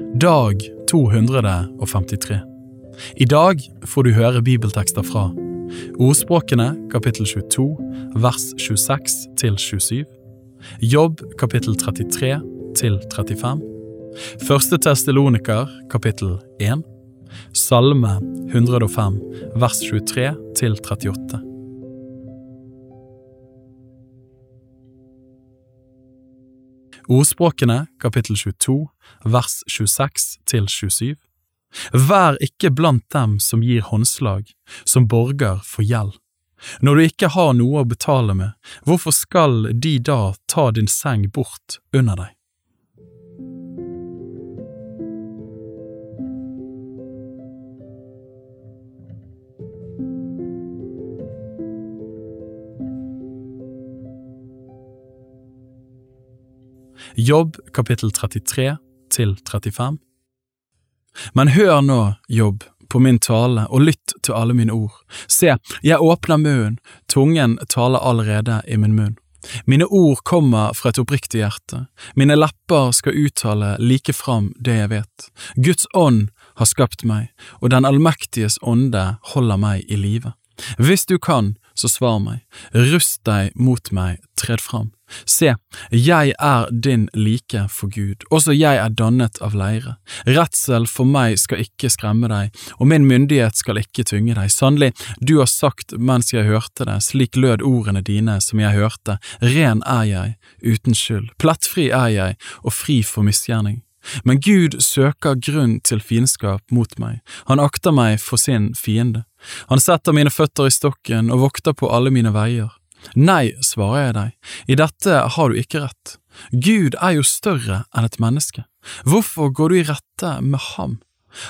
Dag 253. I dag får du høre bibeltekster fra Ordspråkene kapittel 22 vers 26 til 27. Jobb kapittel 33 til 35. Første Testeloniker kapittel 1. Salme 105 vers 23 til 38. Ordspråkene kapittel 22 vers 26 til 27. Vær ikke blant dem som gir håndslag, som borger for gjeld. Når du ikke har noe å betale med, hvorfor skal de da ta din seng bort under deg? Jobb kapittel 33 til 35 Men hør nå, Jobb, på min tale, og lytt til alle mine ord. Se, jeg åpner munnen, tungen taler allerede i min munn. Mine ord kommer fra et oppriktig hjerte, mine lepper skal uttale like fram det jeg vet. Guds ånd har skapt meg, og Den allmektiges ånde holder meg i live. Hvis du kan, så svar meg, rust deg mot meg, tred fram. Se, jeg er din like for Gud, også jeg er dannet av leire. Redsel for meg skal ikke skremme deg, og min myndighet skal ikke tynge deg. Sannelig, du har sagt mens jeg hørte det, slik lød ordene dine som jeg hørte, ren er jeg, uten skyld, plettfri er jeg, og fri for misgjerning. Men Gud søker grunn til fiendskap mot meg, han akter meg for sin fiende. Han setter mine føtter i stokken og vokter på alle mine veier. Nei, svarer jeg deg, i dette har du ikke rett. Gud er jo større enn et menneske. Hvorfor går du i rette med ham?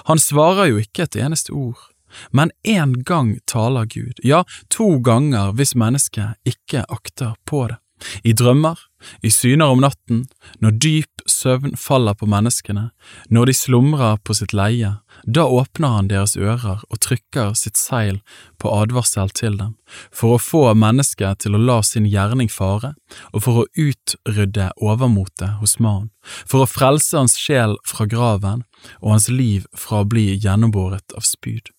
Han svarer jo ikke et eneste ord. Men én gang taler Gud, ja, to ganger hvis mennesket ikke akter på det. I drømmer, i syner om natten, når dyp søvn faller på menneskene, når de slumrer på sitt leie, da åpner han deres ører og trykker sitt seil på advarsel til dem, for å få mennesket til å la sin gjerning fare, og for å utrydde overmotet hos mannen, for å frelse hans sjel fra graven og hans liv fra å bli gjennombåret av spyd.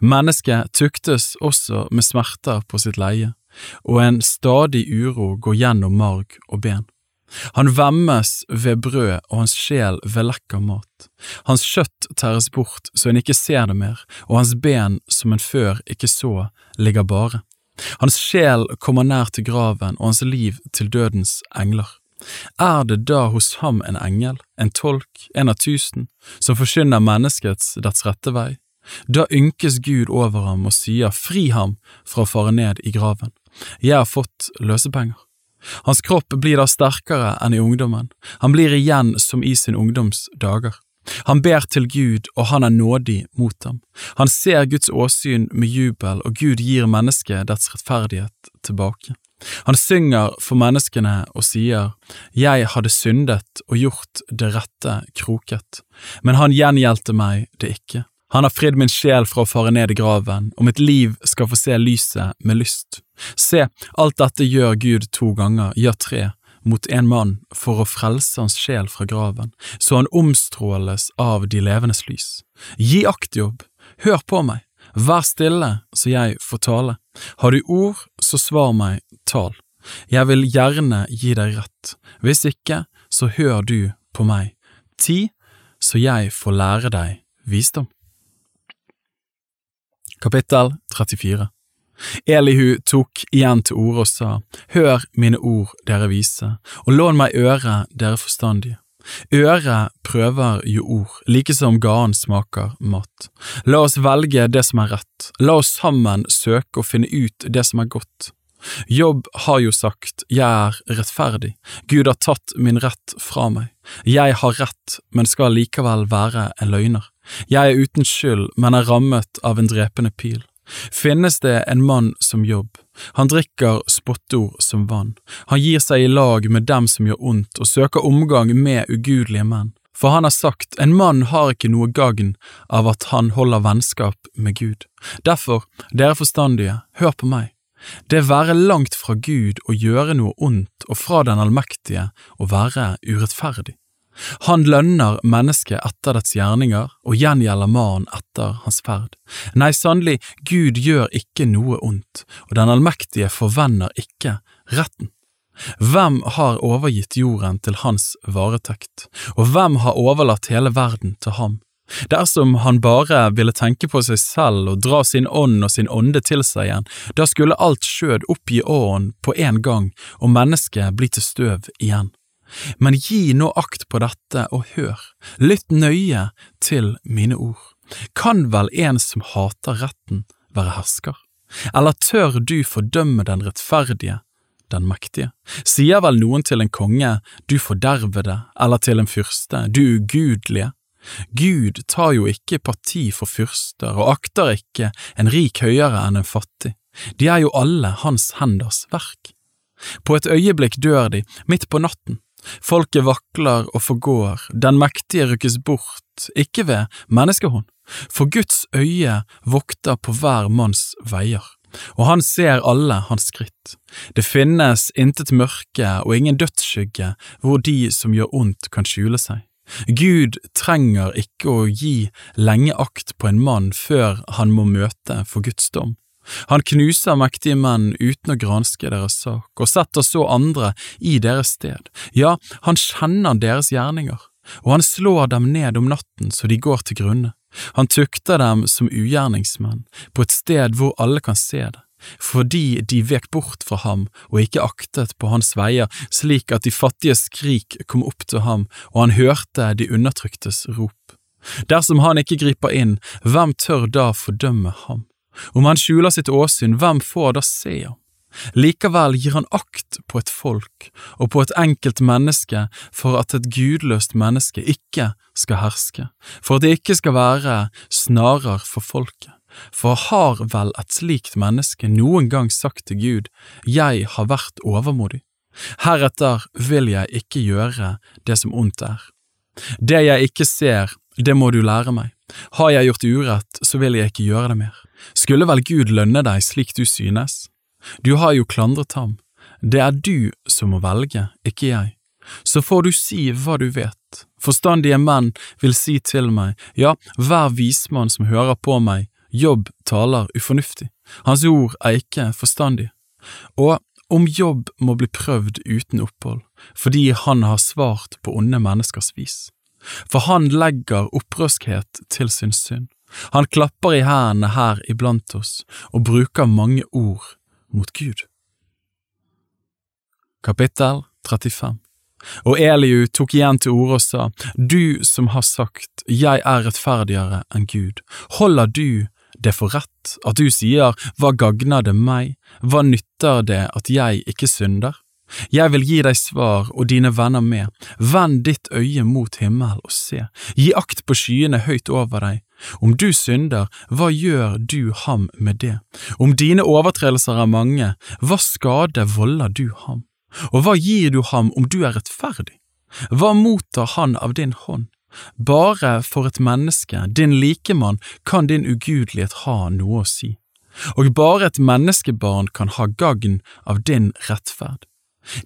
Mennesket tuktes også med smerter på sitt leie, og en stadig uro går gjennom marg og ben. Han vemmes ved brød og hans sjel ved lekker mat. Hans kjøtt tæres bort så en ikke ser det mer, og hans ben som en før ikke så, ligger bare. Hans sjel kommer nær til graven og hans liv til dødens engler. Er det da hos ham en engel, en tolk, en av tusen, som forkynner menneskets dets rette vei? Da ynkes Gud over ham og sier fri ham fra å fare ned i graven. Jeg har fått løsepenger. Hans kropp blir da sterkere enn i ungdommen, han blir igjen som i sin ungdoms dager. Han ber til Gud, og han er nådig mot ham. Han ser Guds åsyn med jubel, og Gud gir mennesket dets rettferdighet tilbake. Han synger for menneskene og sier, Jeg hadde syndet og gjort det rette kroket, men han gjengjeldte meg det ikke. Han har fridd min sjel fra å fare ned i graven, og mitt liv skal få se lyset med lyst. Se, alt dette gjør Gud to ganger, ja tre, mot en mann for å frelse hans sjel fra graven, så han omstråles av de levendes lys. Gi akt, jobb, hør på meg, vær stille så jeg får tale. Har du ord, så svar meg, tal. Jeg vil gjerne gi deg rett, hvis ikke, så hør du på meg. Ti, så jeg får lære deg visdom. Kapittel 34 Elihu tok igjen til orde og sa, Hør mine ord, dere vise, og lån meg øre, dere forstandige. Øret prøver jo ord, like som ganen smaker mat. La oss velge det som er rett, la oss sammen søke å finne ut det som er godt. Jobb har jo sagt, jeg er rettferdig, Gud har tatt min rett fra meg. Jeg har rett, men skal likevel være en løgner. Jeg er uten skyld, men er rammet av en drepende pil. Finnes det en mann som jobb, han drikker spottord som vann, han gir seg i lag med dem som gjør ondt og søker omgang med ugudelige menn, for han har sagt en mann har ikke noe gagn av at han holder vennskap med Gud. Derfor, dere forstandige, hør på meg. Det være langt fra Gud å gjøre noe ondt og fra Den allmektige å være urettferdig. Han lønner mennesket etter dets gjerninger og gjengjelder mannen etter hans ferd. Nei, sannelig, Gud gjør ikke noe ondt, og den allmektige forvender ikke retten. Hvem har overgitt jorden til hans varetekt, og hvem har overlatt hele verden til ham? Dersom han bare ville tenke på seg selv og dra sin ånd og sin ånde til seg igjen, da skulle alt skjød oppgi åren på en gang og mennesket bli til støv igjen. Men gi nå akt på dette og hør, lytt nøye til mine ord. Kan vel en som hater retten, være hersker? Eller tør du fordømme den rettferdige, den mektige? Sier vel noen til en konge, du fordervede, eller til en fyrste, du ugudelige? Gud tar jo ikke parti for fyrster og akter ikke en rik høyere enn en fattig, de er jo alle hans henders verk. På et øyeblikk dør de, midt på natten, Folket vakler og forgår, den mektige rykkes bort, ikke ved menneskehånd, for Guds øye vokter på hver manns veier, og han ser alle hans skritt. Det finnes intet mørke og ingen dødsskygge hvor de som gjør ondt kan skjule seg. Gud trenger ikke å gi lenge akt på en mann før han må møte for Guds dom. Han knuser mektige menn uten å granske deres sak, og setter så andre i deres sted. Ja, han kjenner deres gjerninger, og han slår dem ned om natten så de går til grunne. Han tukter dem som ugjerningsmenn, på et sted hvor alle kan se det, fordi de vek bort fra ham og ikke aktet på hans veier, slik at de fattige skrik kom opp til ham, og han hørte de undertryktes rop. Dersom han ikke griper inn, hvem tør da fordømme ham? Om han skjuler sitt åsyn, hvem får da se ham? Likevel gir han akt på et folk og på et enkelt menneske for at et gudløst menneske ikke skal herske, for at det ikke skal være snarer for folket. For har vel et slikt menneske noen gang sagt til Gud, Jeg har vært overmodig, heretter vil jeg ikke gjøre det som ondt er. Det jeg ikke ser, det må du lære meg, har jeg gjort urett, så vil jeg ikke gjøre det mer. Skulle vel Gud lønne deg slik du synes? Du har jo klandret ham, det er du som må velge, ikke jeg. Så får du si hva du vet, forstandige menn vil si til meg, ja, hver vismann som hører på meg, Jobb taler ufornuftig, hans ord er ikke forstandige. Og om Jobb må bli prøvd uten opphold, fordi han har svart på onde menneskers vis. For han legger opprørskhet til sin synd, han klapper i hendene her iblant oss og bruker mange ord mot Gud. Kapittel 35 Og Eliu tok igjen til orde og sa, Du som har sagt, Jeg er rettferdigere enn Gud, holder du det for rett at du sier, Hva gagner det meg, hva nytter det at jeg ikke synder? Jeg vil gi deg svar og dine venner med, vend ditt øye mot himmel og se, gi akt på skyene høyt over deg, om du synder, hva gjør du ham med det? Om dine overtredelser er mange, hva skade volder du ham? Og hva gir du ham om du er rettferdig? Hva mottar han av din hånd? Bare for et menneske, din likemann, kan din ugudelighet ha noe å si, og bare et menneskebarn kan ha gagn av din rettferd.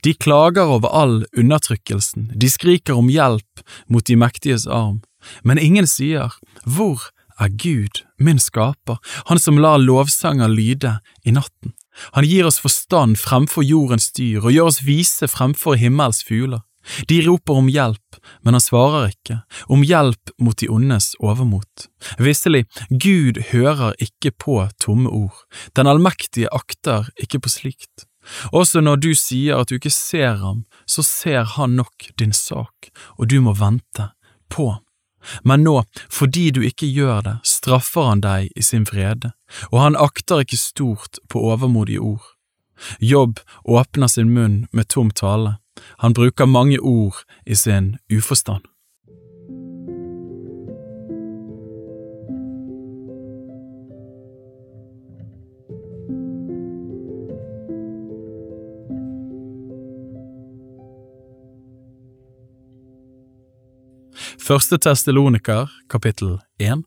De klager over all undertrykkelsen, de skriker om hjelp mot de mektiges arm, men ingen sier, Hvor er Gud, min skaper, han som lar lovsanger lyde i natten? Han gir oss forstand fremfor jordens dyr og gjør oss vise fremfor himmels fugler. De roper om hjelp, men han svarer ikke, om hjelp mot de ondes overmot. Visselig, Gud hører ikke på tomme ord, den allmektige akter ikke på slikt. Også når du sier at du ikke ser ham, så ser han nok din sak, og du må vente på. Men nå, fordi du ikke gjør det, straffer han deg i sin vrede, og han akter ikke stort på overmodige ord. Jobb åpner sin munn med tom tale, han bruker mange ord i sin uforstand. Første Testeloniker, kapittel 1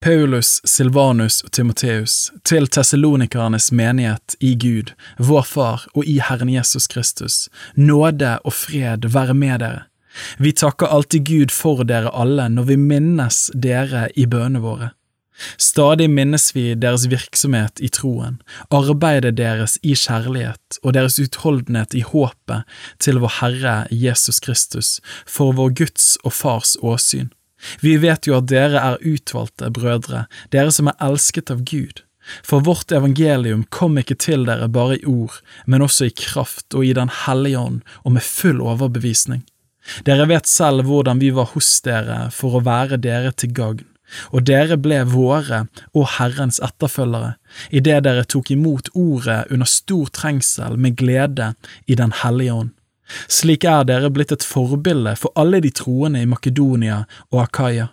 Paulus, Silvanus og Timoteus, til tessalonikernes menighet i Gud, vår Far og i Herren Jesus Kristus, nåde og fred være med dere. Vi takker alltid Gud for dere alle når vi minnes dere i bønene våre. Stadig minnes vi deres virksomhet i troen, arbeidet deres i kjærlighet og deres utholdenhet i håpet til vår Herre Jesus Kristus, for vår Guds og Fars åsyn. Vi vet jo at dere er utvalgte brødre, dere som er elsket av Gud. For vårt evangelium kom ikke til dere bare i ord, men også i kraft og i Den hellige ånd og med full overbevisning. Dere vet selv hvordan vi var hos dere for å være dere til gagn og dere ble våre og Herrens etterfølgere, idet dere tok imot ordet under stor trengsel med glede i Den hellige ånd. Slik er dere blitt et forbilde for alle de troende i Makedonia og Akaya.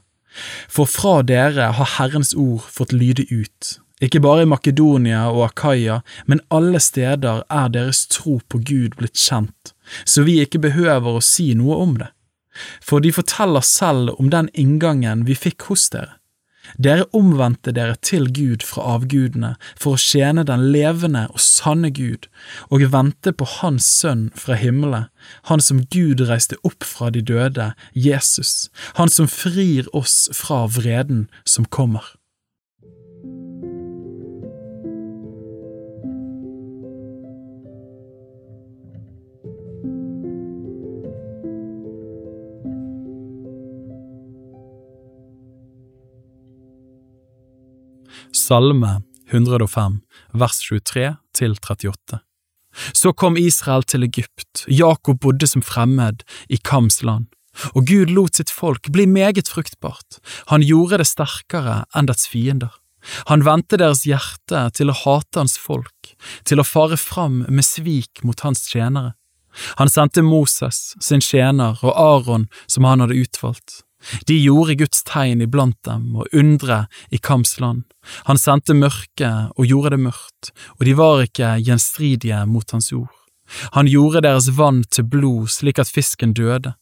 For fra dere har Herrens ord fått lyde ut. Ikke bare i Makedonia og Akaya, men alle steder er deres tro på Gud blitt kjent, så vi ikke behøver å si noe om det for de forteller selv om den inngangen vi fikk hos dere. Dere omvendte dere til Gud fra avgudene for å tjene den levende og sanne Gud, og vente på Hans Sønn fra himmelen, Han som Gud reiste opp fra de døde, Jesus, Han som frir oss fra vreden som kommer. Salme 105, vers 23 til 38. Så kom Israel til Egypt, Jakob bodde som fremmed i Kams land, og Gud lot sitt folk bli meget fruktbart, han gjorde det sterkere enn dets fiender. Han vendte deres hjerte til å hate hans folk, til å fare fram med svik mot hans tjenere. Han sendte Moses, sin tjener, og Aron, som han hadde utvalgt. De gjorde Guds tegn iblant dem og undre i Kams land. Han sendte mørke og gjorde det mørkt, og de var ikke gjenstridige mot hans ord. Han gjorde deres vann til blod slik at fisken døde.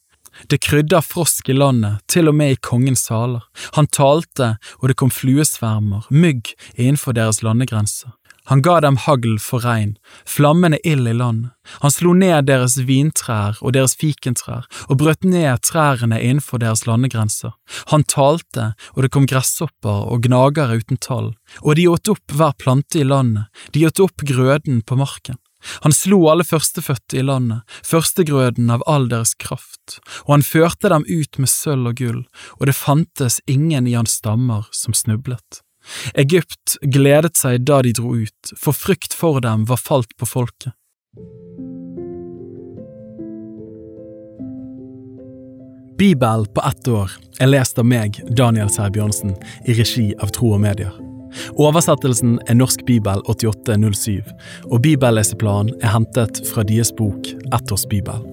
Det krydda frosk i landet, til og med i kongens saler. Han talte, og det kom fluesvermer, mygg innenfor deres landegrenser. Han ga dem hagl for regn, flammende ild i landet. Han slo ned deres vintrær og deres fikentrær og brøt ned trærne innenfor deres landegrenser. Han talte, og det kom gresshopper og gnagere uten tall, og de åt opp hver plante i landet, de åt opp grøden på marken. Han slo alle førstefødte i landet, førstegrøden av all deres kraft, og han førte dem ut med sølv og gull, og det fantes ingen i hans stammer som snublet. Egypt gledet seg da de dro ut, for frykt for dem var falt på folket. Bibel på ett år er lest av meg, Daniel Sæbjørnsen, i regi av Tro og Medier. Oversettelsen er Norsk bibel 8807, og bibelleseplanen er hentet fra deres bok Ett års bibel.